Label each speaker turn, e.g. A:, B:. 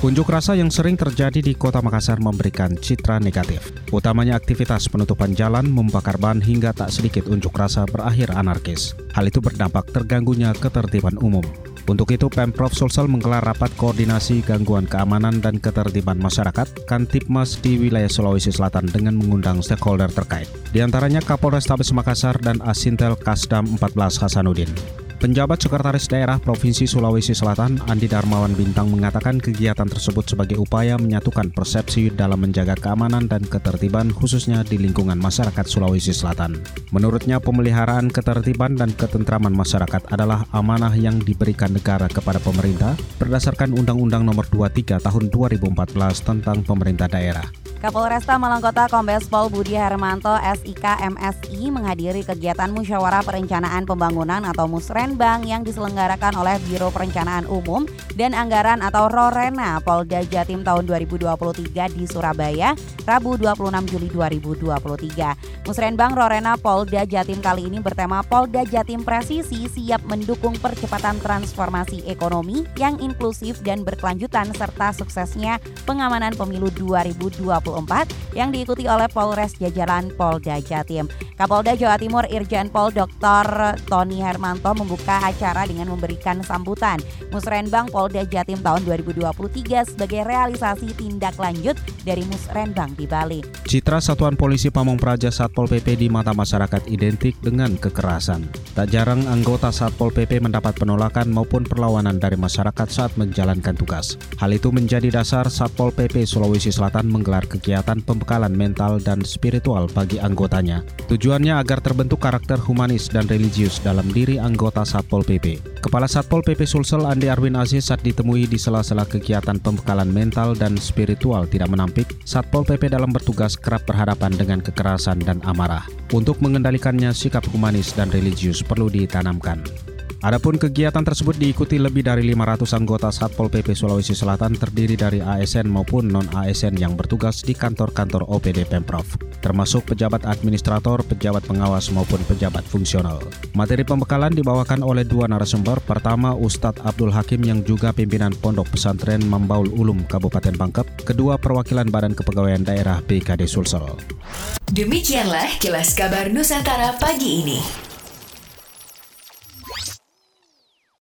A: Unjuk rasa yang sering terjadi di kota Makassar memberikan citra negatif. Utamanya aktivitas penutupan jalan, membakar ban hingga tak sedikit unjuk rasa berakhir anarkis. Hal itu berdampak terganggunya ketertiban umum. Untuk itu, Pemprov Sulsel menggelar rapat koordinasi gangguan keamanan dan ketertiban masyarakat Kantipmas di wilayah Sulawesi Selatan dengan mengundang stakeholder terkait. Di antaranya Kapolrestabes Makassar dan Asintel Kasdam 14 Hasanuddin. Penjabat Sekretaris Daerah Provinsi Sulawesi Selatan, Andi Darmawan Bintang mengatakan kegiatan tersebut sebagai upaya menyatukan persepsi dalam menjaga keamanan dan ketertiban khususnya di lingkungan masyarakat Sulawesi Selatan. Menurutnya pemeliharaan ketertiban dan ketentraman masyarakat adalah amanah yang diberikan negara kepada pemerintah berdasarkan Undang-Undang Nomor 23 Tahun 2014 tentang pemerintah daerah.
B: Kapolresta Malang Kota Kombes Pol Budi Hermanto SIK MSI menghadiri kegiatan musyawarah perencanaan pembangunan atau Musrenbang yang diselenggarakan oleh Biro Perencanaan Umum dan Anggaran atau Rorena Polda Jatim tahun 2023 di Surabaya, Rabu 26 Juli 2023. Musrenbang Rorena Polda Jatim kali ini bertema Polda Jatim Presisi siap mendukung percepatan transformasi ekonomi yang inklusif dan berkelanjutan serta suksesnya pengamanan pemilu 2024 yang diikuti oleh Polres Jajaran Polda Jatim. Kapolda Jawa Timur Irjen Pol Dr. Tony Hermanto membuka acara dengan memberikan sambutan Musrenbang Polda Jatim tahun 2023 sebagai realisasi tindak lanjut dari Musrenbang di Bali.
A: Citra Satuan Polisi Pamong Praja Satpol PP di mata masyarakat identik dengan kekerasan. Tak jarang anggota Satpol PP mendapat penolakan maupun perlawanan dari masyarakat saat menjalankan tugas. Hal itu menjadi dasar Satpol PP Sulawesi Selatan menggelar kegiatan pembekalan mental dan spiritual bagi anggotanya. Tujuannya agar terbentuk karakter humanis dan religius dalam diri anggota Satpol PP. Kepala Satpol PP Sulsel Andi Arwin Aziz saat ditemui di sela-sela kegiatan pembekalan mental dan spiritual tidak menampik, Satpol PP dalam bertugas kerap berhadapan dengan kekerasan dan amarah. Untuk mengendalikannya, sikap humanis dan religius perlu ditanamkan. Adapun kegiatan tersebut diikuti lebih dari 500 anggota Satpol PP Sulawesi Selatan terdiri dari ASN maupun non-ASN yang bertugas di kantor-kantor OPD Pemprov, termasuk pejabat administrator, pejabat pengawas maupun pejabat fungsional. Materi pembekalan dibawakan oleh dua narasumber, pertama Ustadz Abdul Hakim yang juga pimpinan Pondok Pesantren Mambaul Ulum Kabupaten Pangkep, kedua perwakilan Badan Kepegawaian Daerah BKD Sulsel.
C: Demikianlah kilas kabar Nusantara pagi ini.